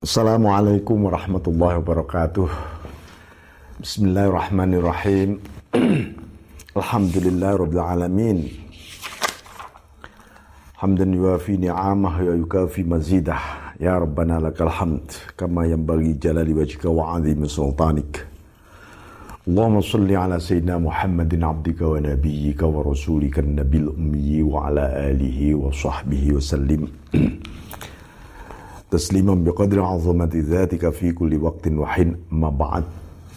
Assalamualaikum warahmatullahi wabarakatuh. Bismillahirrahmanirrahim. Alhamdulillah rabbil alamin. Hamdan yuafi ni'amah wa yukafi mazidah. Ya Rabbana lakal hamd kama yanbaghi jalali wajhika wa 'azimi sultanik. Allahumma salli ala sayyidina Muhammadin abdika wa nabiyyika wa rasulika nabil ummi wa ala biqadri azamati dzatika fi kulli waqtin wa hin ma ba'd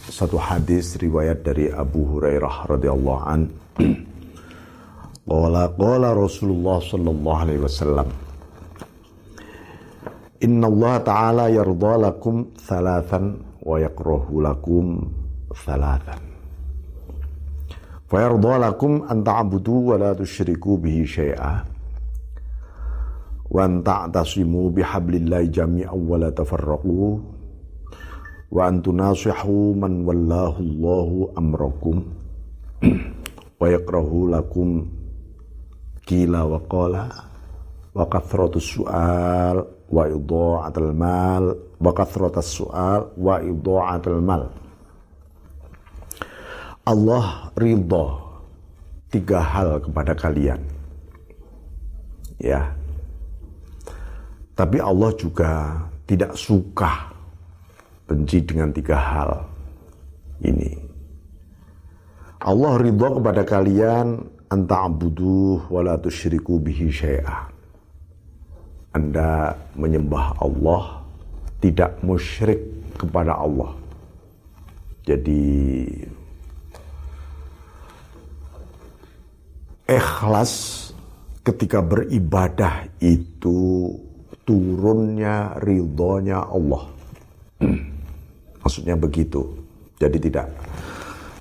satu hadis riwayat dari Abu Hurairah radhiyallahu an qala qala Rasulullah sallallahu alaihi wasallam Inna Allah Ta'ala yarda lakum thalathan wa yakrahu lakum thalathan Fayarda lakum an ta'budu wa la tushriku bihi syai'ah wa ta'tasimu bihablillahi jami'an wa la tafarraqu. Wa antunasihu man wallahu Allahu amrakum. Wa yakrahu lakum kila wa qala. Wa kathratus su'al wa idha'atul mal. Wa kathratus su'al wa idha'atul mal. Allah ridha tiga hal kepada kalian. Ya tapi Allah juga tidak suka benci dengan tiga hal ini. Allah ridha kepada kalian anta'budu wa la tusyriku bihi syai'a. Anda menyembah Allah tidak musyrik kepada Allah. Jadi ikhlas ketika beribadah itu turunnya ridhonya Allah. Maksudnya begitu. Jadi tidak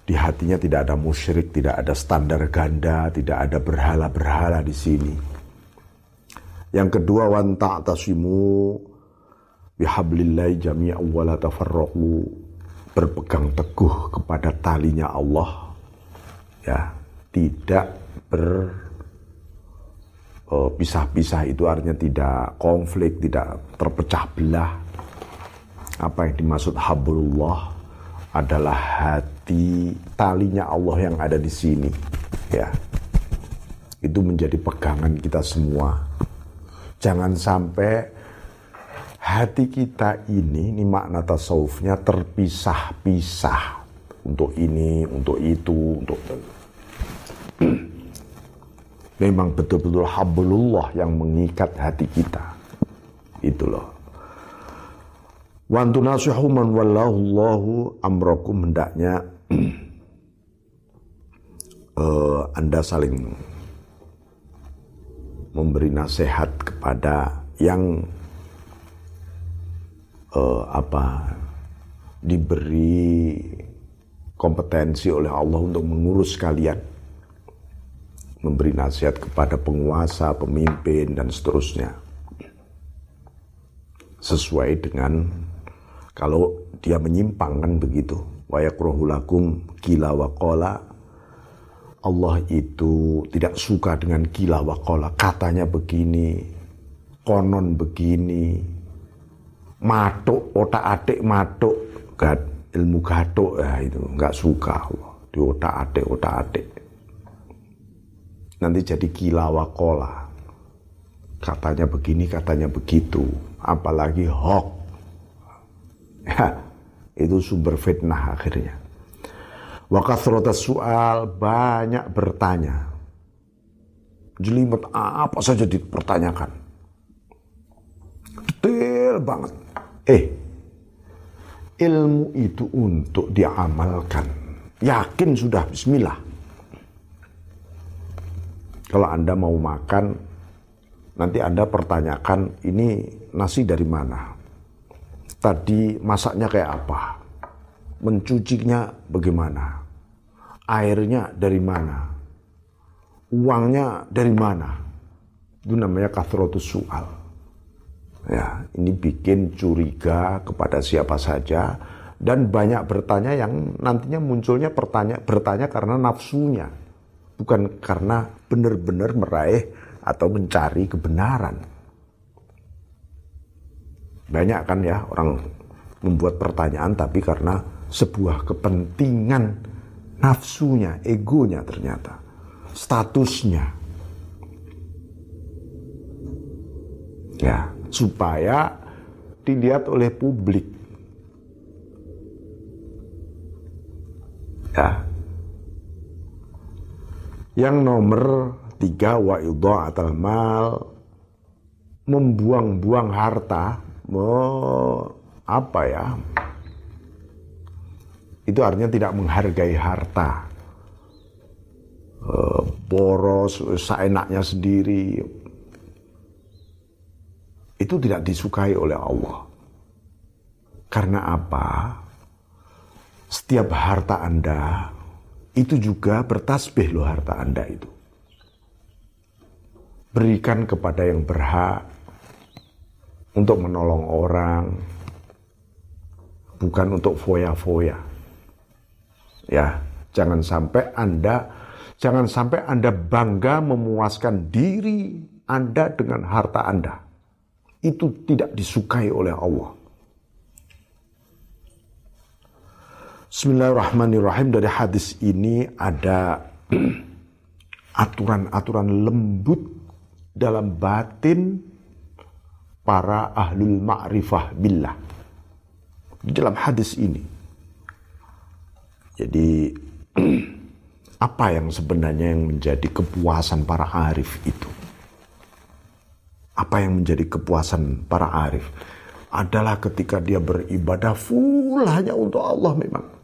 di hatinya tidak ada musyrik, tidak ada standar ganda, tidak ada berhala-berhala di sini. Yang kedua wan ta'tasimu bihablillahi jami'an wa la tafarraqu. Berpegang teguh kepada talinya Allah. Ya, tidak ber pisah-pisah itu artinya tidak konflik, tidak terpecah belah. Apa yang dimaksud hablullah adalah hati talinya Allah yang ada di sini. Ya. Itu menjadi pegangan kita semua. Jangan sampai hati kita ini, ini makna tasawufnya terpisah-pisah. Untuk ini, untuk itu, untuk memang betul-betul hablullah yang mengikat hati kita. Itu loh. Wantu nasihu man wallahu amrakum hendaknya uh, Anda saling memberi nasihat kepada yang uh, apa diberi kompetensi oleh Allah untuk mengurus kalian memberi nasihat kepada penguasa, pemimpin, dan seterusnya. Sesuai dengan kalau dia menyimpang kan begitu. Wayakrohulakum kila wakola. Allah itu tidak suka dengan kila wakola. Katanya begini, konon begini, matuk, otak atik matuk, gad, ilmu gatuk ya itu nggak suka Allah. Di otak atik, otak atik nanti jadi gila wakola. Katanya begini, katanya begitu. Apalagi hoax. Ya, itu sumber fitnah akhirnya. Wakasrotas soal banyak bertanya. Jelimet apa saja dipertanyakan. Detail banget. Eh, ilmu itu untuk diamalkan. Yakin sudah, bismillah kalau Anda mau makan, nanti Anda pertanyakan ini nasi dari mana? Tadi masaknya kayak apa? Mencucinya bagaimana? Airnya dari mana? Uangnya dari mana? Itu namanya kathrotus soal. Ya, ini bikin curiga kepada siapa saja dan banyak bertanya yang nantinya munculnya bertanya bertanya karena nafsunya bukan karena benar-benar meraih atau mencari kebenaran. Banyak kan ya orang membuat pertanyaan tapi karena sebuah kepentingan nafsunya, egonya ternyata, statusnya. Ya, supaya dilihat oleh publik. Ya. Yang nomor tiga wa atau mal membuang-buang harta, me, apa ya? Itu artinya tidak menghargai harta. E, boros, seenaknya sendiri. Itu tidak disukai oleh Allah. Karena apa? Setiap harta Anda itu juga bertasbih loh harta Anda itu. Berikan kepada yang berhak untuk menolong orang, bukan untuk foya-foya. Ya, jangan sampai Anda jangan sampai Anda bangga memuaskan diri Anda dengan harta Anda. Itu tidak disukai oleh Allah. Bismillahirrahmanirrahim dari hadis ini ada aturan-aturan lembut dalam batin para ahlul ma'rifah billah. Di dalam hadis ini. Jadi apa yang sebenarnya yang menjadi kepuasan para arif itu? Apa yang menjadi kepuasan para arif? Adalah ketika dia beribadah full hanya untuk Allah memang.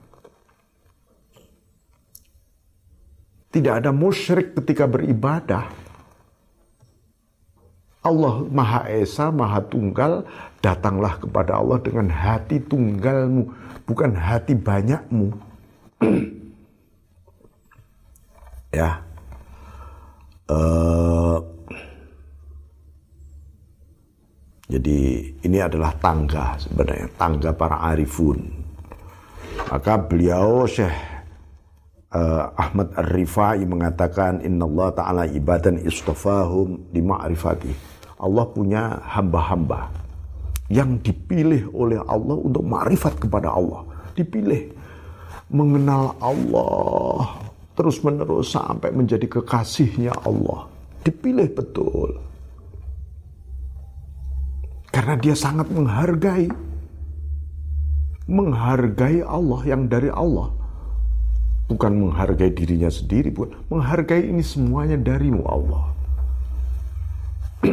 Tidak ada musyrik ketika beribadah. Allah Maha Esa, Maha Tunggal, datanglah kepada Allah dengan hati tunggalmu, bukan hati banyakmu. ya. Uh, jadi ini adalah tangga sebenarnya, tangga para arifun. Maka beliau Syekh uh, Ahmad Ar-Rifai mengatakan Inna Allah Ta'ala ibadan istafahum di ma'rifati. Allah punya hamba-hamba yang dipilih oleh Allah untuk ma'rifat kepada Allah. Dipilih mengenal Allah terus menerus sampai menjadi kekasihnya Allah. Dipilih betul. Karena dia sangat menghargai menghargai Allah yang dari Allah bukan menghargai dirinya sendiri, bukan menghargai ini semuanya darimu Allah.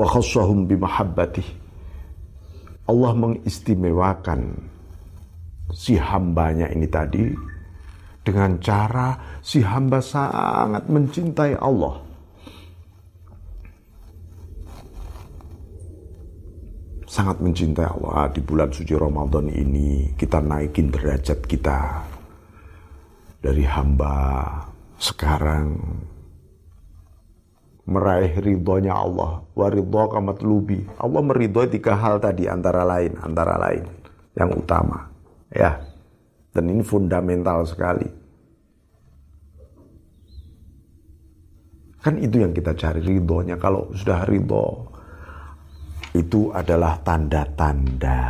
Wa khassahum bimahabbati. Allah mengistimewakan si hambanya ini tadi dengan cara si hamba sangat mencintai Allah. Sangat mencintai Allah di bulan suci Ramadan ini kita naikin derajat kita dari hamba. Sekarang meraih ridhonya Allah. Wa kamat lubi Allah meridhoi tiga hal tadi antara lain antara lain. Yang utama ya. Dan ini fundamental sekali. Kan itu yang kita cari ridhonya. Kalau sudah ridho itu adalah tanda-tanda.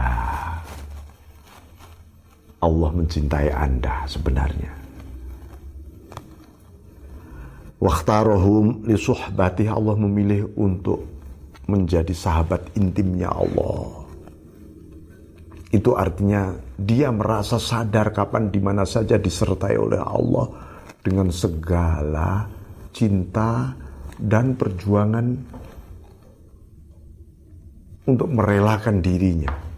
Allah mencintai Anda sebenarnya Waktarohum li suhbatih Allah memilih untuk menjadi sahabat intimnya Allah. Itu artinya dia merasa sadar kapan di mana saja disertai oleh Allah dengan segala cinta dan perjuangan untuk merelakan dirinya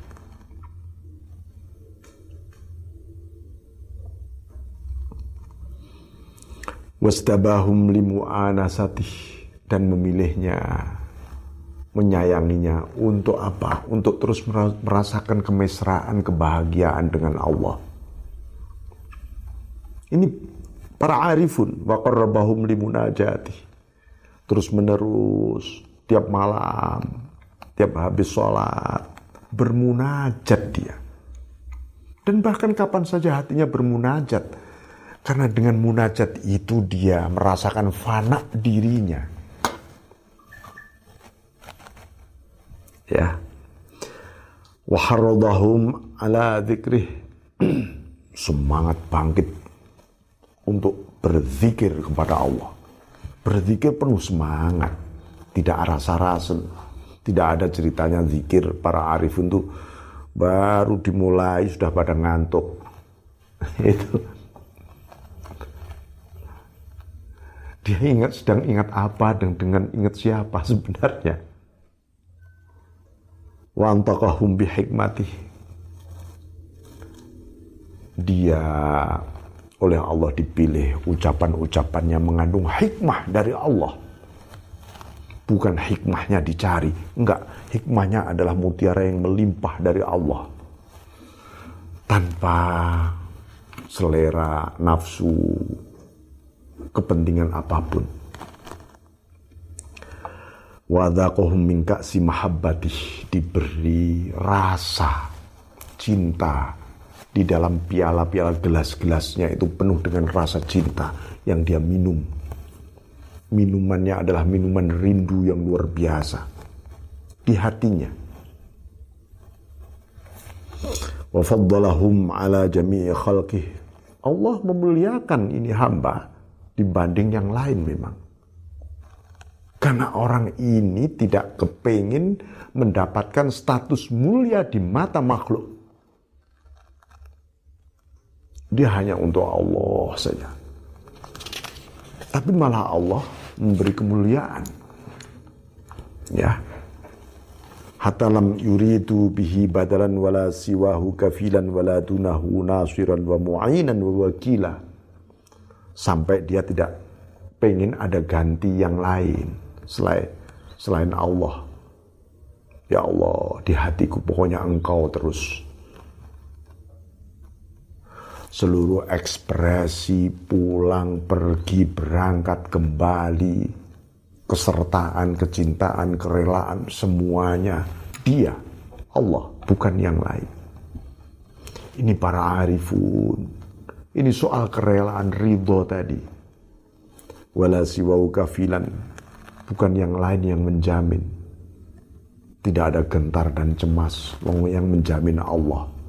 wastabahum limu'anasatih dan memilihnya menyayanginya untuk apa? Untuk terus merasakan kemesraan, kebahagiaan dengan Allah. Ini para arifun wa qarrabahum limunajati. Terus menerus tiap malam, tiap habis sholat bermunajat dia. Dan bahkan kapan saja hatinya bermunajat, karena dengan munajat itu dia merasakan fana dirinya. Ya. Waharodahum ala dzikrih semangat bangkit untuk berzikir kepada Allah. Berzikir penuh semangat, tidak rasa-rasa, tidak ada ceritanya zikir para arif itu baru dimulai sudah pada ngantuk. Itu dia ingat sedang ingat apa dan dengan ingat siapa sebenarnya. Wa antaqahum bihikmatih. Dia oleh Allah dipilih ucapan-ucapannya mengandung hikmah dari Allah bukan hikmahnya dicari. Enggak, hikmahnya adalah mutiara yang melimpah dari Allah. Tanpa selera, nafsu, kepentingan apa pun. Wadakohum minka si mahabbatih diberi rasa cinta di dalam piala-piala gelas-gelasnya itu penuh dengan rasa cinta yang dia minum minumannya adalah minuman rindu yang luar biasa di hatinya. Wafaddalahum ala jami'i khalqih. Allah memuliakan ini hamba dibanding yang lain memang. Karena orang ini tidak kepingin mendapatkan status mulia di mata makhluk. Dia hanya untuk Allah saja. Tapi malah Allah memberi kemuliaan. Ya. Hatta lam yuridu bihi badalan wala siwahu kafilan wala dunahu nasiran wa mu'inan wa wakila. Sampai dia tidak pengen ada ganti yang lain selain selain Allah. Ya Allah, di hatiku pokoknya engkau terus seluruh ekspresi pulang, pergi, berangkat, kembali, kesertaan, kecintaan, kerelaan, semuanya dia, Allah, bukan yang lain. Ini para arifun. Ini soal kerelaan ridho tadi. Wala siwau kafilan. Bukan yang lain yang menjamin. Tidak ada gentar dan cemas. Yang menjamin Allah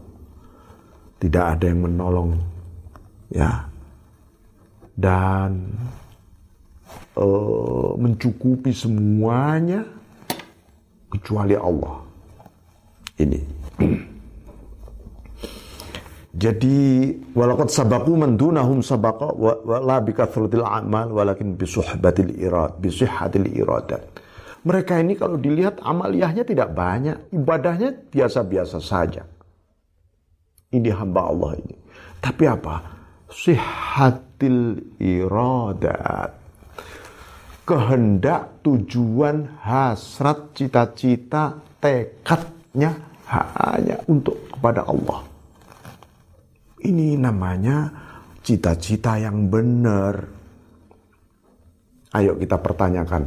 tidak ada yang menolong ya dan uh, mencukupi semuanya kecuali Allah ini jadi walakat sabaku mendunahum sabaka wa la amal walakin bisuhbatil irad bisihhatil iradat mereka ini kalau dilihat amaliyahnya tidak banyak ibadahnya biasa-biasa saja ini hamba Allah ini. Tapi apa? Sihatil iradat. Kehendak, tujuan, hasrat, cita-cita, tekadnya hanya untuk kepada Allah. Ini namanya cita-cita yang benar. Ayo kita pertanyakan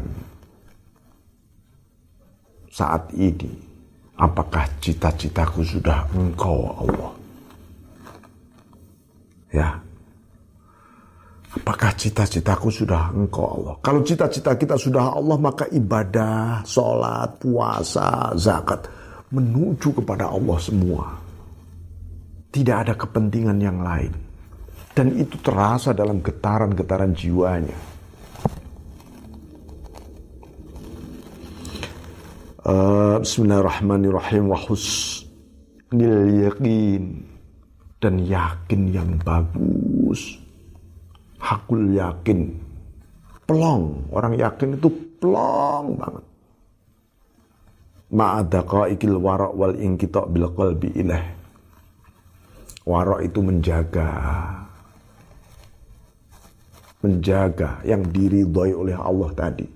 saat ini, apakah cita-citaku sudah engkau Allah? Ya. Apakah cita-citaku sudah engkau Allah? Kalau cita-cita kita sudah Allah, maka ibadah, sholat, puasa, zakat menuju kepada Allah semua. Tidak ada kepentingan yang lain. Dan itu terasa dalam getaran-getaran jiwanya. Uh, Bismillahirrahmanirrahim. Wahus nil yakin dan yakin yang bagus. Hakul yakin. Pelong. Orang yakin itu pelong banget. Ma'adaqaikil warak wal ingkita bil qalbi ilah. Warak itu menjaga. Menjaga yang diridhoi oleh Allah tadi.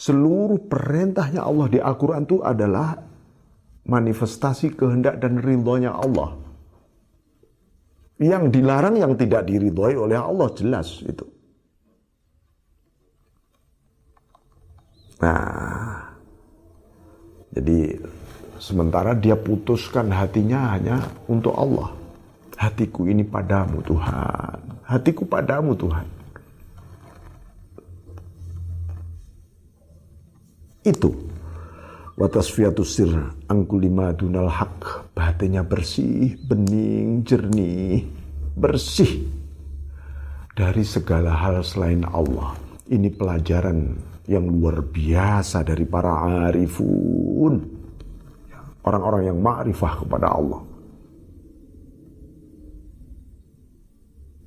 Seluruh perintahnya Allah di Al-Quran itu adalah manifestasi kehendak dan ridhonya Allah. Yang dilarang yang tidak diridhoi oleh Allah jelas itu. Nah, jadi sementara dia putuskan hatinya hanya untuk Allah. Hatiku ini padamu Tuhan. Hatiku padamu Tuhan. Itu. wa tasfiyatus angkulima dunal haq batinnya bersih bening jernih bersih dari segala hal selain Allah ini pelajaran yang luar biasa dari para arifun orang-orang yang ma'rifah kepada Allah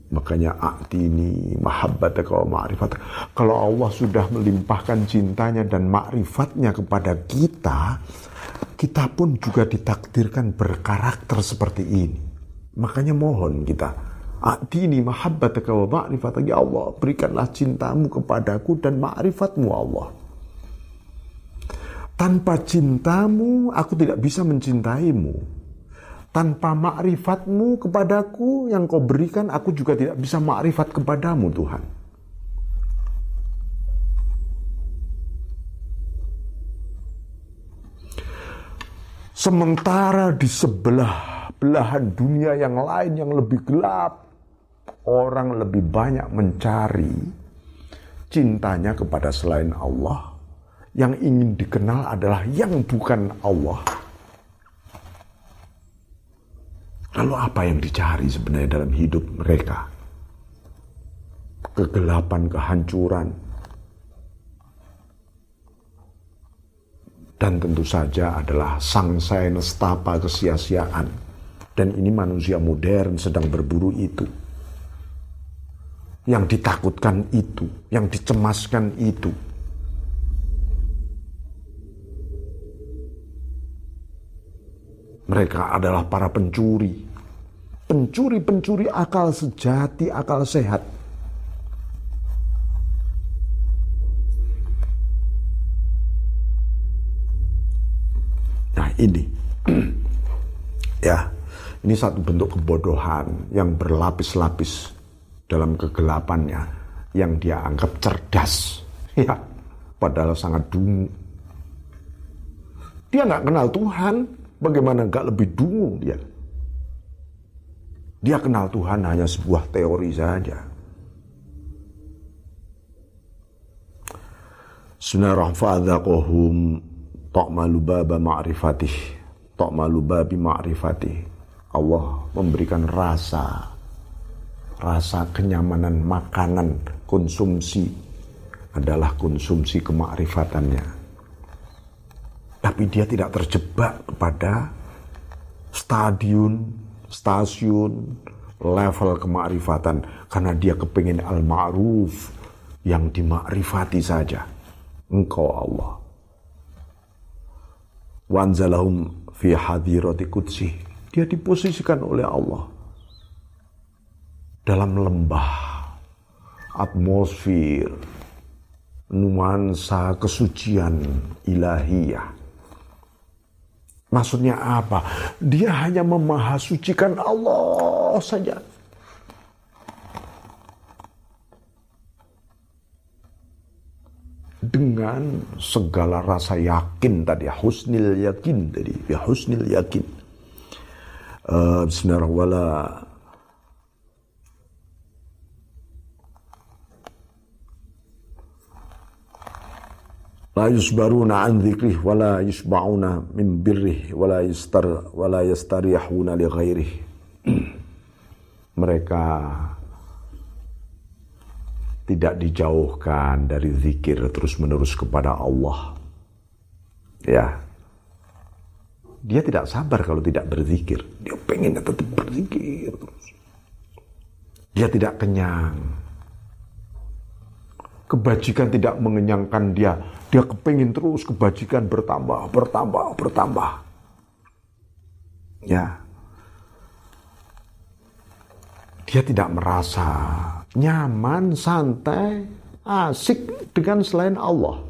Makanya ini mahabbataka wa ma'rifat. Kalau Allah sudah melimpahkan cintanya dan ma'rifatnya kepada kita, kita pun juga ditakdirkan berkarakter seperti ini. Makanya mohon kita, ini mahabbataka wa ma'rifat. Ya Allah, berikanlah cintamu kepadaku dan ma'rifatmu Allah. Tanpa cintamu, aku tidak bisa mencintaimu tanpa makrifatmu kepadaku yang kau berikan, aku juga tidak bisa makrifat kepadamu Tuhan. Sementara di sebelah belahan dunia yang lain yang lebih gelap, orang lebih banyak mencari cintanya kepada selain Allah. Yang ingin dikenal adalah yang bukan Allah. Lalu apa yang dicari sebenarnya dalam hidup mereka? Kegelapan, kehancuran. Dan tentu saja adalah sang saya nestapa kesia-siaan. Dan ini manusia modern sedang berburu itu. Yang ditakutkan itu, yang dicemaskan itu. Mereka adalah para pencuri. Pencuri-pencuri akal sejati, akal sehat. Nah ini. ya, ini satu bentuk kebodohan yang berlapis-lapis dalam kegelapannya. Yang dia anggap cerdas. Ya, padahal sangat dungu. Dia nggak kenal Tuhan, Bagaimana enggak lebih dungu dia? Dia kenal Tuhan hanya sebuah teori saja. Sunarah fa'adhaqahum ta'malu baba ma'rifatih. Ta'malu babi ma'rifatih. Allah memberikan rasa rasa kenyamanan makanan konsumsi adalah konsumsi kemakrifatannya tapi dia tidak terjebak kepada stadion, stasiun, level kemakrifatan karena dia kepingin al-ma'ruf yang dimakrifati saja. Engkau Allah. Wanzalahum fi hadirati kudsi. Dia diposisikan oleh Allah dalam lembah, atmosfer, nuansa kesucian ilahiyah Maksudnya apa? Dia hanya memahasucikan Allah saja. Dengan segala rasa yakin tadi, husnil yakin tadi, ya husnil yakin. Uh, Bismillahirrahmanirrahim. La yusbaruna an dzikrih wala yusba'una min birrih wala yastar wala yastarihuna li ghairih. Mereka tidak dijauhkan dari zikir terus-menerus kepada Allah. Ya. Dia tidak sabar kalau tidak berzikir. Dia pengen tetap berzikir terus. Dia tidak kenyang kebajikan tidak mengenyangkan dia. Dia kepingin terus kebajikan bertambah, bertambah, bertambah. Ya. Dia tidak merasa nyaman, santai, asik dengan selain Allah.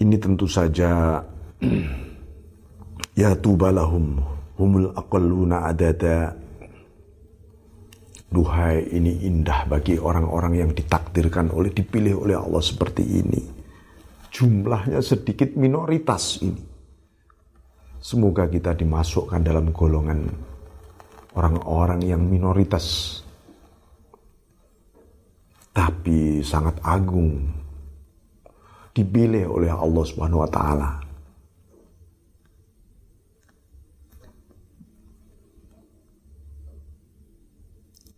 Ini tentu saja ya tubalahum humul aqalluna adada Duhai ini indah bagi orang-orang yang ditakdirkan oleh dipilih oleh Allah seperti ini. Jumlahnya sedikit minoritas ini. Semoga kita dimasukkan dalam golongan orang-orang yang minoritas. Tapi sangat agung dipilih oleh Allah Subhanahu wa taala.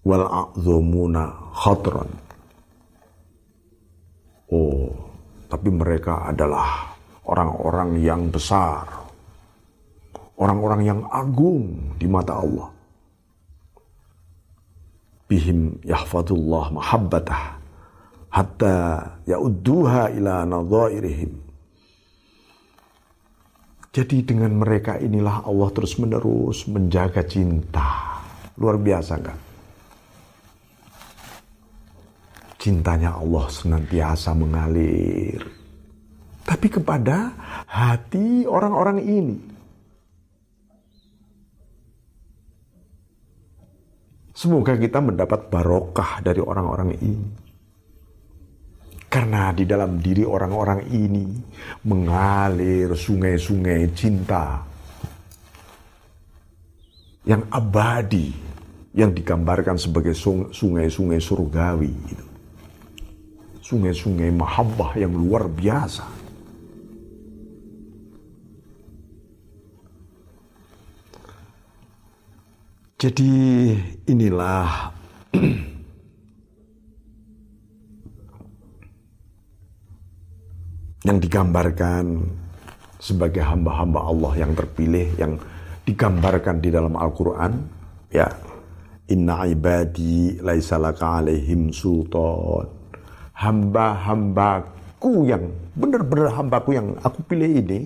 Wal a'zamuna khatran. Oh, tapi mereka adalah orang-orang yang besar. Orang-orang yang agung di mata Allah. Bihim yahfadullah mahabbatah hatta ya'udduha ila nadhairihim. Jadi dengan mereka inilah Allah terus menerus menjaga cinta. Luar biasa kan? Cintanya Allah senantiasa mengalir. Tapi kepada hati orang-orang ini. Semoga kita mendapat barokah dari orang-orang ini. Karena di dalam diri orang-orang ini mengalir sungai-sungai cinta yang abadi, yang digambarkan sebagai sungai-sungai surgawi. Sungai-sungai mahabbah yang luar biasa. Jadi inilah yang digambarkan sebagai hamba-hamba Allah yang terpilih yang digambarkan di dalam Al-Qur'an ya inna ibadi laisalaka alaihim sultan hamba-hambaku yang benar-benar hambaku yang aku pilih ini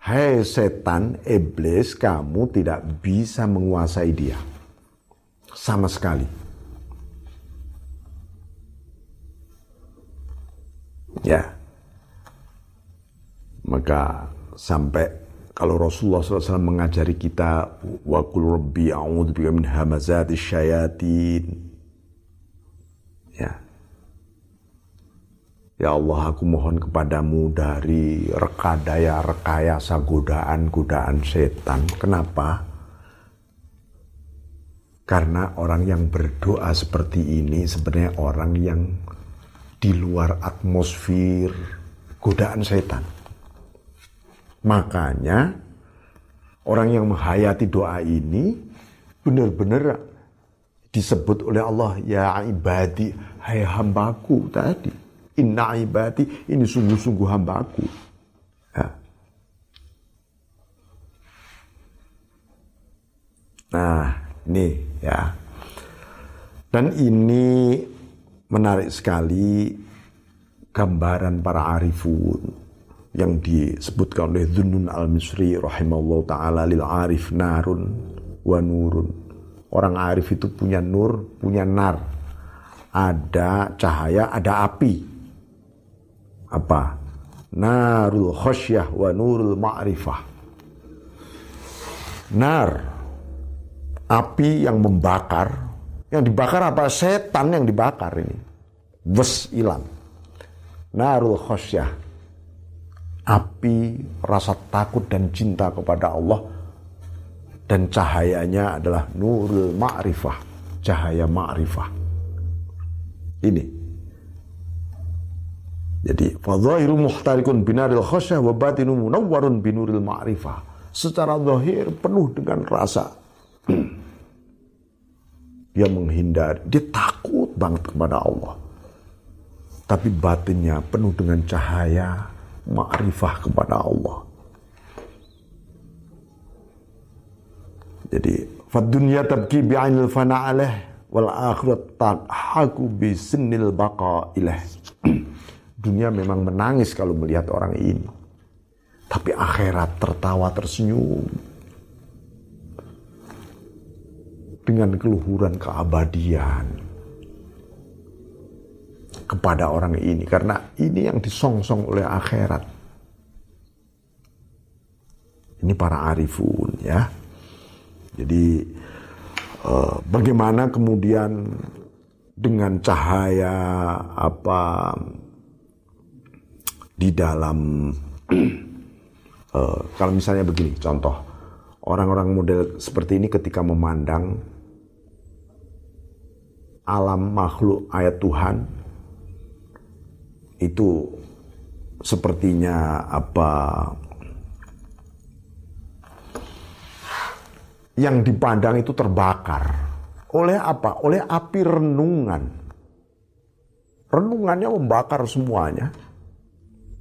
hai setan iblis kamu tidak bisa menguasai dia sama sekali ya maka sampai kalau Rasulullah SAW mengajari kita wa qul rabbi a'udzubika min hamazati syayatin. Ya Allah aku mohon kepadamu dari rekadaya rekayasa godaan-godaan setan. Kenapa? Karena orang yang berdoa seperti ini sebenarnya orang yang di luar atmosfer godaan setan. Makanya orang yang menghayati doa ini benar-benar disebut oleh Allah ya ibadi hai hambaku tadi inna ibadi ini sungguh-sungguh hambaku ya. nah ini ya dan ini menarik sekali gambaran para arifun yang disebutkan oleh Dhunnun al-Misri rahimahullah ta'ala lil arif narun wa nurun. Orang arif itu punya nur, punya nar. Ada cahaya, ada api. Apa? Narul khosyah wa nurul ma'rifah. Nar. Api yang membakar. Yang dibakar apa? Setan yang dibakar ini. Wes ilang. Narul khosyah api rasa takut dan cinta kepada Allah dan cahayanya adalah nurul ma'rifah cahaya ma'rifah ini jadi fadhahiru muhtarikun binaril khasyah wa batinu munawwarun binuril ma'rifah secara zahir penuh dengan rasa dia menghindar dia takut banget kepada Allah tapi batinnya penuh dengan cahaya ma'rifah kepada Allah. Jadi, fadunya tabki bi'ainil fana alaih wal akhirat tadhaku bi sinnil baqa. Dunia memang menangis kalau melihat orang ini. Tapi akhirat tertawa tersenyum. Dengan keluhuran keabadian kepada orang ini karena ini yang disongsong oleh akhirat. Ini para arifun ya. Jadi eh, bagaimana kemudian dengan cahaya apa di dalam eh, kalau misalnya begini contoh orang-orang model seperti ini ketika memandang alam makhluk ayat Tuhan itu sepertinya apa yang dipandang itu terbakar oleh apa? Oleh api renungan. Renungannya membakar semuanya.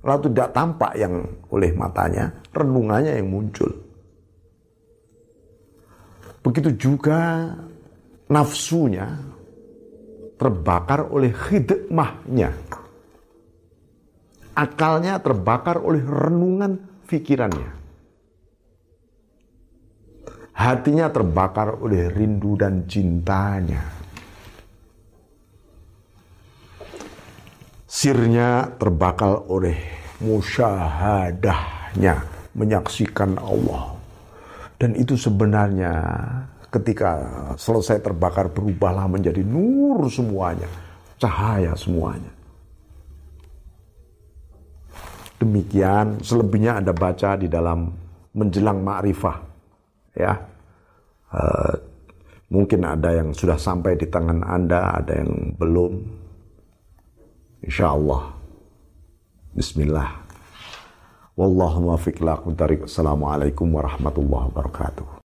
Lalu tidak tampak yang oleh matanya, renungannya yang muncul. Begitu juga nafsunya terbakar oleh khidmahnya. Akalnya terbakar oleh renungan pikirannya. Hatinya terbakar oleh rindu dan cintanya. Sirnya terbakar oleh musyahadahnya, menyaksikan Allah. Dan itu sebenarnya ketika selesai terbakar berubahlah menjadi nur semuanya, cahaya semuanya. Demikian selebihnya Anda baca di dalam menjelang ma'rifah. Ya. Uh, mungkin ada yang sudah sampai di tangan Anda, ada yang belum. Insya Allah. Bismillah. Wallahu muwaffiq Assalamualaikum warahmatullahi wabarakatuh.